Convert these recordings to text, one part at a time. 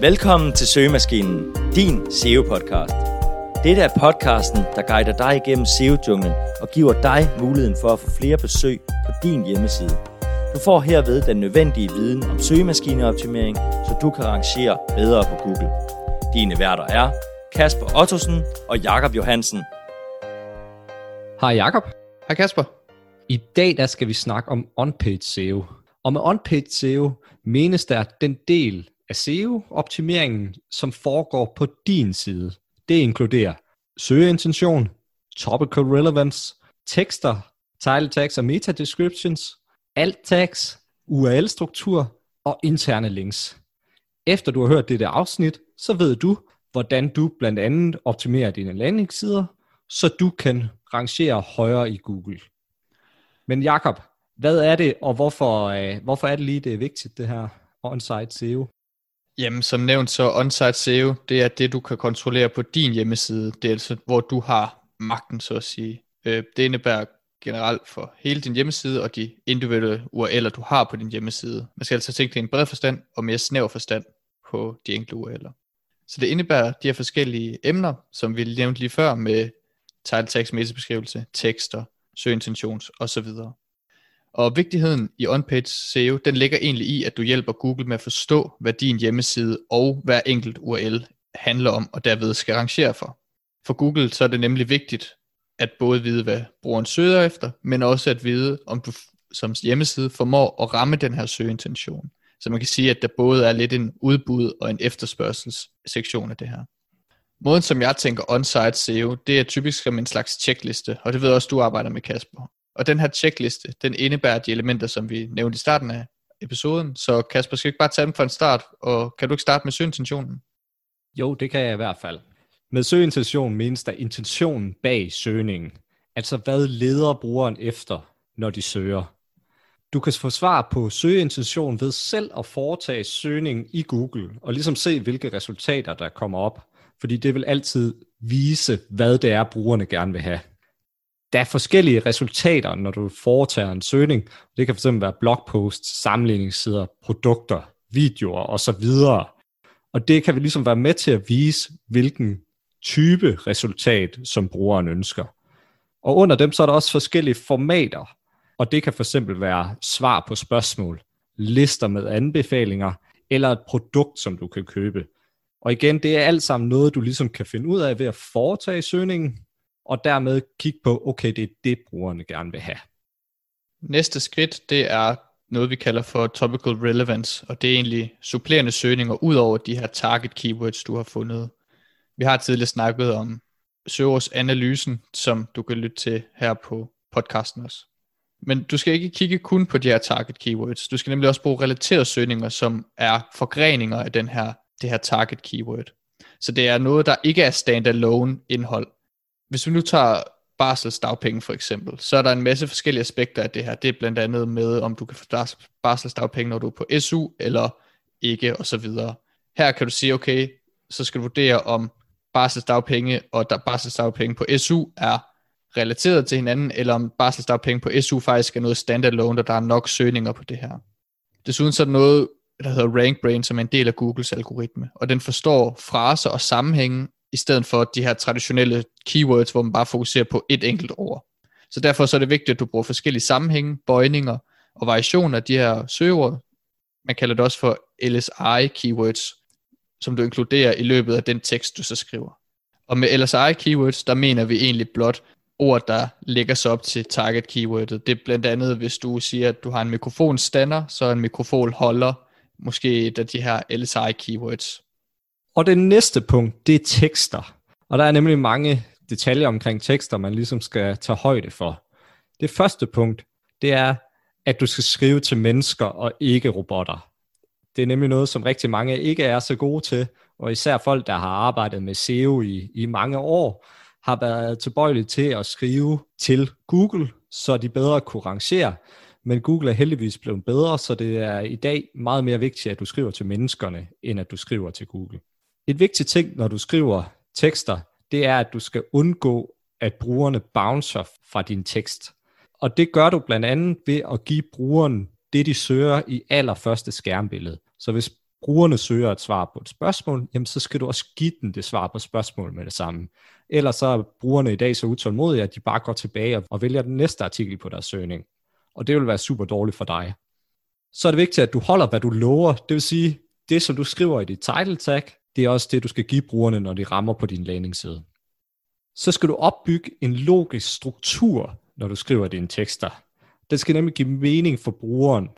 Velkommen til Søgemaskinen, din SEO-podcast. Dette er podcasten, der guider dig igennem SEO-junglen og giver dig muligheden for at få flere besøg på din hjemmeside. Du får herved den nødvendige viden om søgemaskineoptimering, så du kan rangere bedre på Google. Dine værter er Kasper Ottosen og Jakob Johansen. Hej Jakob. Hej Kasper. I dag der skal vi snakke om on-page SEO. Og med on-page SEO menes der den del af SEO-optimeringen, som foregår på din side. Det inkluderer søgeintention, topical relevance, tekster, title tags og meta descriptions, alt tags, URL-struktur og interne links. Efter du har hørt dette afsnit, så ved du, hvordan du blandt andet optimerer dine landingssider, så du kan rangere højere i Google. Men Jakob, hvad er det, og hvorfor, øh, hvorfor er det lige det er vigtigt, det her on-site SEO? Jamen, som nævnt, så on-site SEO, det er det, du kan kontrollere på din hjemmeside. Det er altså, hvor du har magten, så at sige. Øh, det indebærer generelt for hele din hjemmeside og de individuelle URL'er, du har på din hjemmeside. Man skal altså tænke det i en bred forstand og mere snæver forstand på de enkelte URL'er. Så det indebærer de her forskellige emner, som vi nævnte lige før med title text, metabeskrivelse, tekster, søgeintentions osv. Og vigtigheden i on-page SEO, den ligger egentlig i, at du hjælper Google med at forstå, hvad din hjemmeside og hver enkelt URL handler om, og derved skal rangere for. For Google så er det nemlig vigtigt at både vide, hvad brugeren søger efter, men også at vide, om du som hjemmeside formår at ramme den her søgeintention. Så man kan sige, at der både er lidt en udbud og en efterspørgselssektion af det her. Måden, som jeg tænker on-site SEO, det er typisk som en slags checkliste, og det ved også, du arbejder med, Kasper. Og den her checkliste, den indebærer de elementer, som vi nævnte i starten af episoden. Så Kasper, skal vi ikke bare tage dem fra en start, og kan du ikke starte med søgeintentionen? Jo, det kan jeg i hvert fald. Med søgeintention menes der intentionen bag søgningen. Altså hvad leder brugeren efter, når de søger. Du kan få svar på søgeintention ved selv at foretage søgningen i Google, og ligesom se, hvilke resultater der kommer op. Fordi det vil altid vise, hvad det er, brugerne gerne vil have der er forskellige resultater, når du foretager en søgning. Det kan fx være blogposts, sammenligningssider, produkter, videoer osv. Og det kan vi ligesom være med til at vise, hvilken type resultat, som brugeren ønsker. Og under dem så er der også forskellige formater, og det kan fx være svar på spørgsmål, lister med anbefalinger, eller et produkt, som du kan købe. Og igen, det er alt sammen noget, du ligesom kan finde ud af ved at foretage søgningen, og dermed kigge på, okay, det er det, brugerne gerne vil have. Næste skridt, det er noget, vi kalder for topical relevance, og det er egentlig supplerende søgninger ud over de her target keywords, du har fundet. Vi har tidligere snakket om søgeårsanalysen, som du kan lytte til her på podcasten også. Men du skal ikke kigge kun på de her target keywords. Du skal nemlig også bruge relaterede søgninger, som er forgreninger af den her, det her target keyword. Så det er noget, der ikke er standalone indhold hvis vi nu tager barselsdagpenge for eksempel, så er der en masse forskellige aspekter af det her. Det er blandt andet med, om du kan få barselsdagpenge, når du er på SU, eller ikke, og så videre. Her kan du sige, okay, så skal du vurdere, om barselsdagpenge og der barselsdagpenge på SU er relateret til hinanden, eller om barselsdagpenge på SU faktisk er noget standalone, og der er nok søgninger på det her. Desuden så er der noget, der hedder RankBrain, som er en del af Googles algoritme, og den forstår fraser og sammenhænge i stedet for de her traditionelle keywords, hvor man bare fokuserer på et enkelt ord. Så derfor så er det vigtigt, at du bruger forskellige sammenhænge, bøjninger og variationer af de her søgeord. Man kalder det også for LSI keywords, som du inkluderer i løbet af den tekst, du så skriver. Og med LSI keywords, der mener vi egentlig blot ord, der lægger sig op til target keywordet. Det er blandt andet, hvis du siger, at du har en mikrofonstander, så en mikrofonholder, måske et af de her LSI keywords. Og det næste punkt, det er tekster. Og der er nemlig mange detaljer omkring tekster, man ligesom skal tage højde for. Det første punkt, det er, at du skal skrive til mennesker og ikke robotter. Det er nemlig noget, som rigtig mange ikke er så gode til, og især folk, der har arbejdet med SEO i, i mange år, har været tilbøjelige til at skrive til Google, så de bedre kunne rangere. Men Google er heldigvis blevet bedre, så det er i dag meget mere vigtigt, at du skriver til menneskerne, end at du skriver til Google. Et vigtigt ting, når du skriver tekster, det er, at du skal undgå, at brugerne bouncer fra din tekst. Og det gør du blandt andet ved at give brugeren det, de søger i allerførste skærmbillede. Så hvis brugerne søger et svar på et spørgsmål, jamen så skal du også give dem det svar på spørgsmålet med det samme. Ellers så er brugerne i dag så utålmodige, at de bare går tilbage og vælger den næste artikel på deres søgning. Og det vil være super dårligt for dig. Så er det vigtigt, at du holder, hvad du lover. Det vil sige, det som du skriver i dit title tag, det er også det, du skal give brugerne, når de rammer på din landingsside. Så skal du opbygge en logisk struktur, når du skriver dine tekster. Det skal nemlig give mening for brugeren.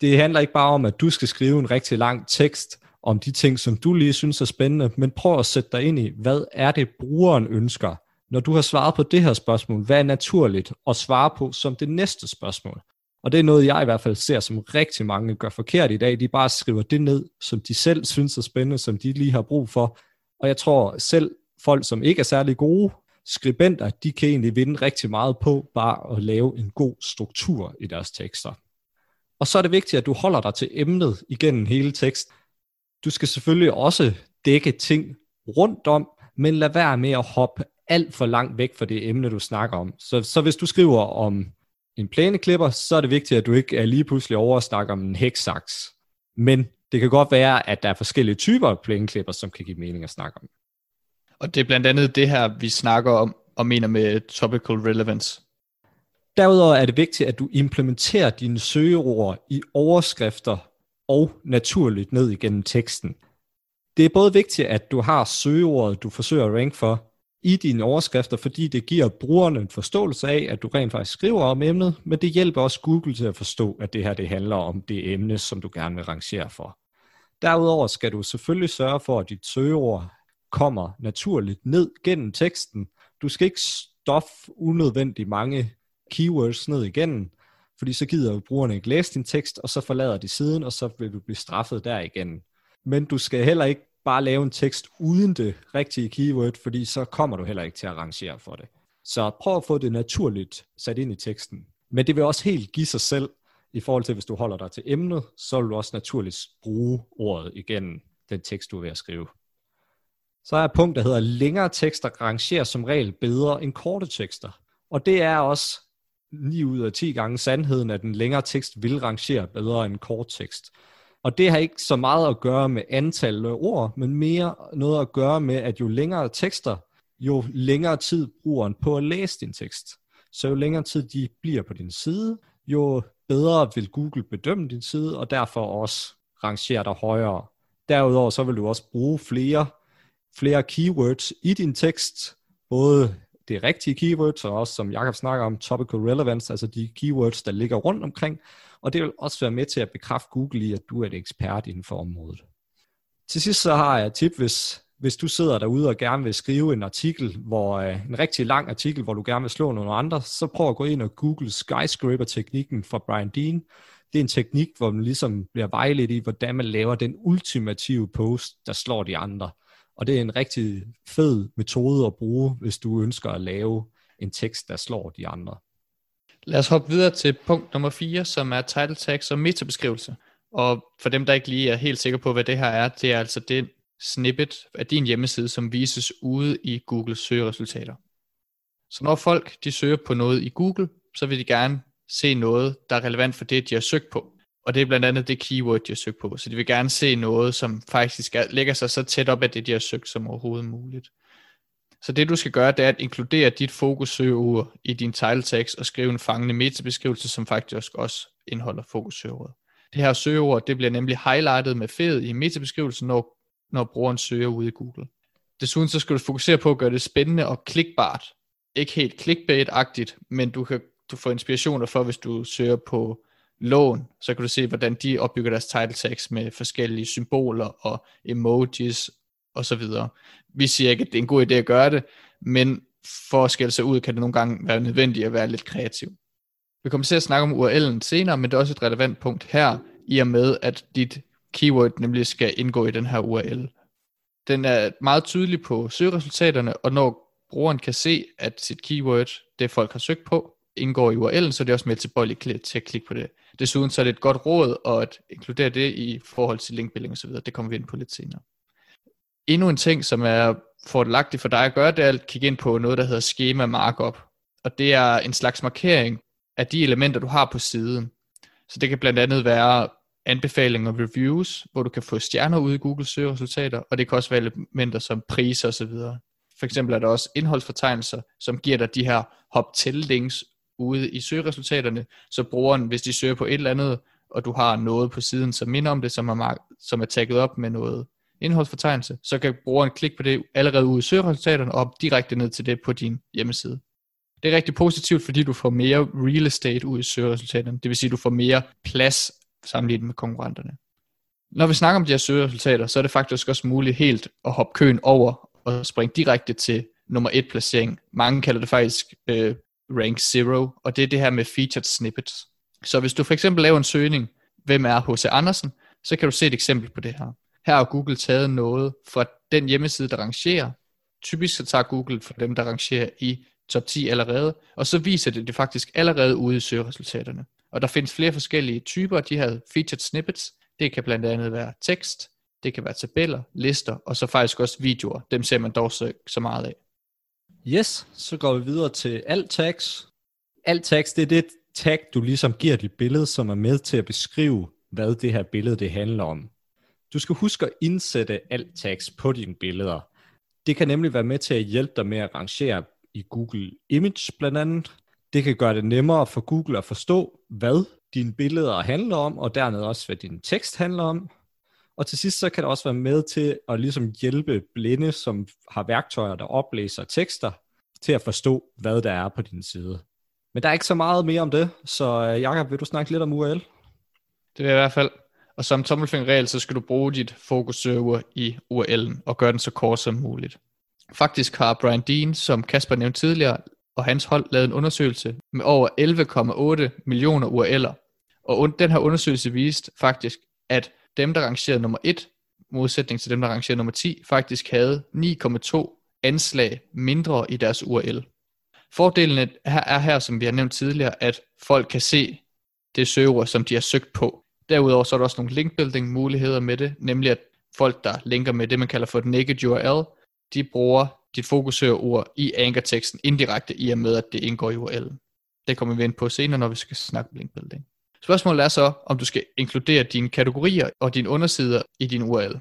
Det handler ikke bare om, at du skal skrive en rigtig lang tekst om de ting, som du lige synes er spændende, men prøv at sætte dig ind i, hvad er det, brugeren ønsker? Når du har svaret på det her spørgsmål, hvad er naturligt at svare på som det næste spørgsmål? Og det er noget, jeg i hvert fald ser, som rigtig mange gør forkert i dag. De bare skriver det ned, som de selv synes er spændende, som de lige har brug for. Og jeg tror selv folk, som ikke er særlig gode skribenter, de kan egentlig vinde rigtig meget på bare at lave en god struktur i deres tekster. Og så er det vigtigt, at du holder dig til emnet igennem hele teksten. Du skal selvfølgelig også dække ting rundt om, men lad være med at hoppe alt for langt væk fra det emne, du snakker om. Så, så hvis du skriver om en plæneklipper, så er det vigtigt, at du ikke er lige pludselig over og snakker om en hæksaks. Men det kan godt være, at der er forskellige typer af plæneklipper, som kan give mening at snakke om. Og det er blandt andet det her, vi snakker om og mener med topical relevance. Derudover er det vigtigt, at du implementerer dine søgeord i overskrifter og naturligt ned igennem teksten. Det er både vigtigt, at du har søgeordet, du forsøger at rank for, i dine overskrifter, fordi det giver brugerne en forståelse af, at du rent faktisk skriver om emnet, men det hjælper også Google til at forstå, at det her det handler om det emne, som du gerne vil rangere for. Derudover skal du selvfølgelig sørge for, at dit søgeord kommer naturligt ned gennem teksten. Du skal ikke stof unødvendigt mange keywords ned igennem, fordi så gider brugerne ikke læse din tekst, og så forlader de siden, og så vil du blive straffet der igen. Men du skal heller ikke bare lave en tekst uden det rigtige keyword, fordi så kommer du heller ikke til at rangere for det. Så prøv at få det naturligt sat ind i teksten. Men det vil også helt give sig selv, i forhold til hvis du holder dig til emnet, så vil du også naturligt bruge ordet igennem den tekst, du er ved at skrive. Så er et punkt, der hedder, længere tekster rangerer som regel bedre end korte tekster. Og det er også 9 ud af 10 gange sandheden, at en længere tekst vil rangere bedre end en kort tekst. Og det har ikke så meget at gøre med antal ord, men mere noget at gøre med, at jo længere tekster, jo længere tid bruger den på at læse din tekst. Så jo længere tid de bliver på din side, jo bedre vil Google bedømme din side, og derfor også rangere dig højere. Derudover så vil du også bruge flere, flere keywords i din tekst, både det rigtige keywords, og også som Jakob snakker om, topical relevance, altså de keywords, der ligger rundt omkring, og det vil også være med til at bekræfte Google i, at du er et ekspert inden for området. Til sidst så har jeg et tip, hvis, hvis du sidder derude og gerne vil skrive en artikel, hvor øh, en rigtig lang artikel, hvor du gerne vil slå nogle andre, så prøv at gå ind og google skyscraper-teknikken fra Brian Dean. Det er en teknik, hvor man ligesom bliver vejledt i, hvordan man laver den ultimative post, der slår de andre. Og det er en rigtig fed metode at bruge, hvis du ønsker at lave en tekst, der slår de andre. Lad os hoppe videre til punkt nummer 4, som er title tags og metabeskrivelse. Og for dem, der ikke lige er helt sikre på, hvad det her er, det er altså det snippet af din hjemmeside, som vises ude i Googles søgeresultater. Så når folk de søger på noget i Google, så vil de gerne se noget, der er relevant for det, de har søgt på. Og det er blandt andet det keyword, de har søgt på. Så de vil gerne se noget, som faktisk er, lægger sig så tæt op af det, de har søgt som overhovedet muligt. Så det du skal gøre, det er at inkludere dit fokussøgeord i din title text og skrive en fangende metabeskrivelse, som faktisk også indeholder fokussøgeordet. Det her søgeord, det bliver nemlig highlightet med fed i metabeskrivelsen, når, når brugeren søger ude i Google. Desuden så skal du fokusere på at gøre det spændende og klikbart. Ikke helt clickbait-agtigt, men du kan du får inspirationer for, hvis du søger på lån, så kan du se, hvordan de opbygger deres title tags med forskellige symboler og emojis og så videre. Vi siger ikke, at det er en god idé at gøre det, men for at skælde sig ud, kan det nogle gange være nødvendigt at være lidt kreativ. Vi kommer til at snakke om URL'en senere, men det er også et relevant punkt her, i og med, at dit keyword nemlig skal indgå i den her URL. Den er meget tydelig på søgeresultaterne, og når brugeren kan se, at sit keyword, det folk har søgt på, indgår i URL'en, så er det også mere tilbøjeligt til at klikke på det. Desuden så er det et godt råd at inkludere det i forhold til linkbuilding osv. Det kommer vi ind på lidt senere. Endnu en ting, som er fordelagtigt for dig at gøre, det er at kigge ind på noget, der hedder schema markup. Og det er en slags markering af de elementer, du har på siden. Så det kan blandt andet være anbefalinger og reviews, hvor du kan få stjerner ud i Google søgeresultater, og det kan også være elementer som priser osv. For eksempel er der også indholdsfortegnelser, som giver dig de her hop til links ude i søgeresultaterne, så brugeren, hvis de søger på et eller andet, og du har noget på siden, som minder om det, som er, som er tagget op med noget indholdsfortegnelse, så kan brugeren klikke på det allerede ude i søgeresultaterne og op direkte ned til det på din hjemmeside. Det er rigtig positivt, fordi du får mere real estate ud i søgeresultaterne. Det vil sige, at du får mere plads sammenlignet med konkurrenterne. Når vi snakker om de her søgeresultater, så er det faktisk også muligt helt at hoppe køen over og springe direkte til nummer et placering. Mange kalder det faktisk øh, rank 0, og det er det her med featured snippets. Så hvis du for eksempel laver en søgning, hvem er H.C. Andersen, så kan du se et eksempel på det her. Her har Google taget noget fra den hjemmeside, der rangerer. Typisk så tager Google for dem, der rangerer i top 10 allerede, og så viser det det faktisk allerede ude i søgeresultaterne. Og der findes flere forskellige typer af de her featured snippets. Det kan blandt andet være tekst, det kan være tabeller, lister, og så faktisk også videoer. Dem ser man dog så, så meget af. Yes, så går vi videre til alt tags. Alt tags, det er det tag, du ligesom giver dit billede, som er med til at beskrive, hvad det her billede det handler om. Du skal huske at indsætte alt tags på dine billeder. Det kan nemlig være med til at hjælpe dig med at rangere i Google Image blandt andet. Det kan gøre det nemmere for Google at forstå, hvad dine billeder handler om, og dermed også, hvad din tekst handler om. Og til sidst så kan det også være med til at ligesom hjælpe blinde, som har værktøjer, der oplæser tekster, til at forstå, hvad der er på din side. Men der er ikke så meget mere om det, så øh, Jakob, vil du snakke lidt om URL? Det vil jeg i hvert fald. Og som tommelfingerregel, så skal du bruge dit fokusserver i URL'en og gøre den så kort som muligt. Faktisk har Brian Dean, som Kasper nævnte tidligere, og hans hold lavet en undersøgelse med over 11,8 millioner URL'er. Og den her undersøgelse viste faktisk, at dem, der rangerede nummer 1, modsætning til dem, der rangerede nummer 10, faktisk havde 9,2 anslag mindre i deres URL. Fordelen er her, som vi har nævnt tidligere, at folk kan se det server, som de har søgt på. Derudover så er der også nogle linkbuilding muligheder med det, nemlig at folk, der linker med det, man kalder for et naked URL, de bruger dit fokusøgeord i ankerteksten indirekte i og med, at det indgår i URL'en. Det kommer vi ind på senere, når vi skal snakke om linkbuilding. Spørgsmålet er så, om du skal inkludere dine kategorier og dine undersider i din URL.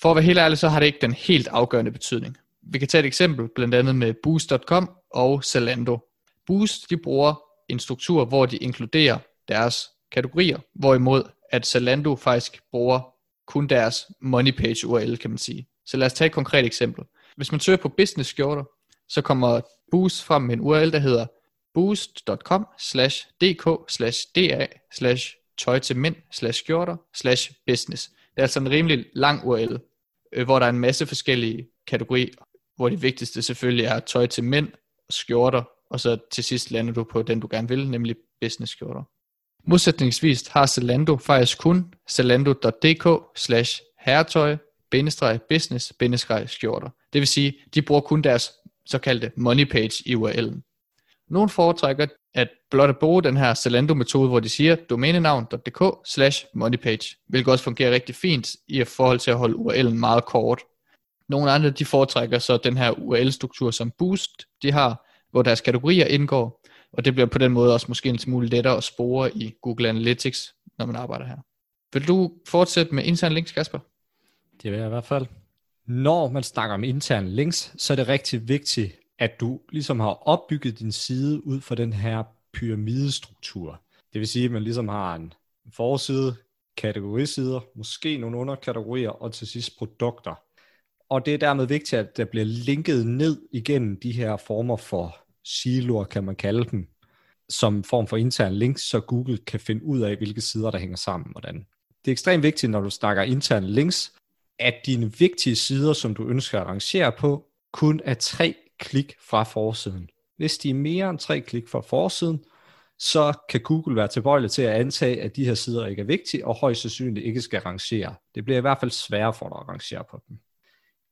For at være helt ærlig, så har det ikke den helt afgørende betydning. Vi kan tage et eksempel, blandt andet med Boost.com og Zalando. Boost de bruger en struktur, hvor de inkluderer deres kategorier, hvorimod at Zalando faktisk bruger kun deres money page URL, kan man sige. Så lad os tage et konkret eksempel. Hvis man søger på business skjorter, så kommer Boost frem med en URL, der hedder boost.com slash dk slash da slash tøj til mænd slash skjorter slash business. Det er altså en rimelig lang URL, øh, hvor der er en masse forskellige kategorier, hvor det vigtigste selvfølgelig er tøj til mænd, skjorter, og så til sidst lander du på den, du gerne vil, nemlig business skjorter. Modsætningsvis har Zalando faktisk kun zalando.dk slash herretøj business skjorter. Det vil sige, de bruger kun deres såkaldte money page i URL'en. Nogle foretrækker at blot at bruge den her Zalando-metode, hvor de siger domænenavn.dk slash moneypage, hvilket også fungerer rigtig fint i forhold til at holde URL'en meget kort. Nogle andre de foretrækker så den her URL-struktur som Boost, de har, hvor deres kategorier indgår, og det bliver på den måde også måske en smule lettere at spore i Google Analytics, når man arbejder her. Vil du fortsætte med interne links, Kasper? Det vil jeg i hvert fald. Når man snakker om interne links, så er det rigtig vigtigt, at du ligesom har opbygget din side ud fra den her pyramidestruktur. Det vil sige, at man ligesom har en forside, kategorisider, måske nogle underkategorier, og til sidst produkter. Og det er dermed vigtigt, at der bliver linket ned igennem de her former for siloer, kan man kalde dem, som form for intern links, så Google kan finde ud af, hvilke sider, der hænger sammen. Hvordan. Det er ekstremt vigtigt, når du snakker interne links, at dine vigtige sider, som du ønsker at rangere på, kun er tre klik fra forsiden. Hvis de er mere end tre klik fra forsiden, så kan Google være tilbøjelig til at antage, at de her sider ikke er vigtige, og højst sandsynligt ikke skal rangere. Det bliver i hvert fald sværere for dig at rangere på dem.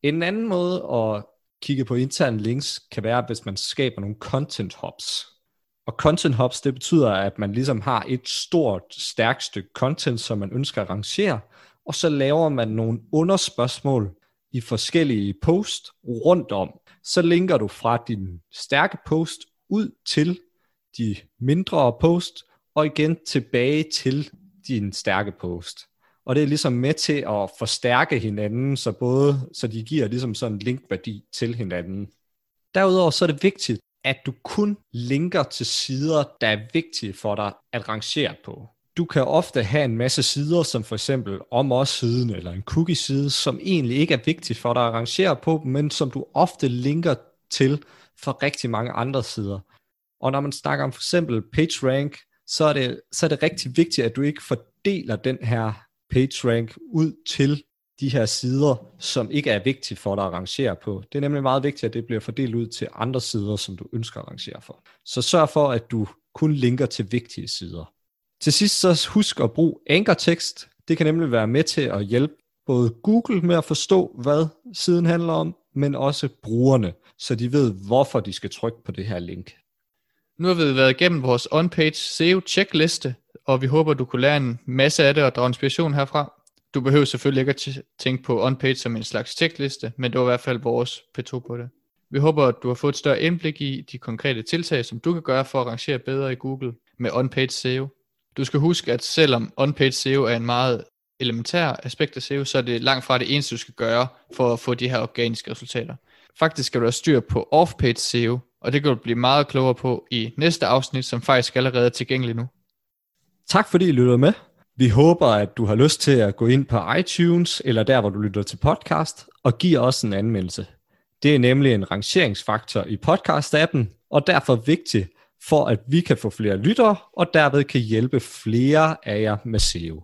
En anden måde at kigge på interne links kan være, hvis man skaber nogle content hubs. Og content hubs, det betyder, at man ligesom har et stort, stærkt stykke content, som man ønsker at rangere, og så laver man nogle underspørgsmål i forskellige post rundt om. Så linker du fra din stærke post ud til de mindre post, og igen tilbage til din stærke post. Og det er ligesom med til at forstærke hinanden, så både så de giver ligesom sådan en linkværdi til hinanden. Derudover så er det vigtigt, at du kun linker til sider, der er vigtige for dig at rangere på. Du kan ofte have en masse sider, som for eksempel om os siden eller en cookie side, som egentlig ikke er vigtig for dig at rangere på, men som du ofte linker til for rigtig mange andre sider. Og når man snakker om for eksempel PageRank, så er det, så er det rigtig vigtigt, at du ikke fordeler den her PageRank ud til de her sider, som ikke er vigtige for dig at rangere på. Det er nemlig meget vigtigt, at det bliver fordelt ud til andre sider, som du ønsker at rangere for. Så sørg for, at du kun linker til vigtige sider. Til sidst så husk at bruge ankertekst. Det kan nemlig være med til at hjælpe både Google med at forstå, hvad siden handler om, men også brugerne, så de ved, hvorfor de skal trykke på det her link. Nu har vi været igennem vores on-page SEO checkliste, og vi håber, du kunne lære en masse af det og drage inspiration herfra. Du behøver selvfølgelig ikke at tænke på OnPage som en slags tjekliste, men det var i hvert fald vores P2 på det. Vi håber, at du har fået et større indblik i de konkrete tiltag, som du kan gøre for at rangere bedre i Google med OnPage SEO. Du skal huske, at selvom OnPage SEO er en meget elementær aspekt af SEO, så er det langt fra det eneste, du skal gøre for at få de her organiske resultater. Faktisk skal du have styr på off-page SEO, og det kan du blive meget klogere på i næste afsnit, som faktisk allerede er tilgængelig nu. Tak fordi I lyttede med. Vi håber, at du har lyst til at gå ind på iTunes, eller der, hvor du lytter til podcast, og give os en anmeldelse. Det er nemlig en rangeringsfaktor i podcast-appen, og derfor vigtigt, for at vi kan få flere lyttere, og derved kan hjælpe flere af jer med SEO.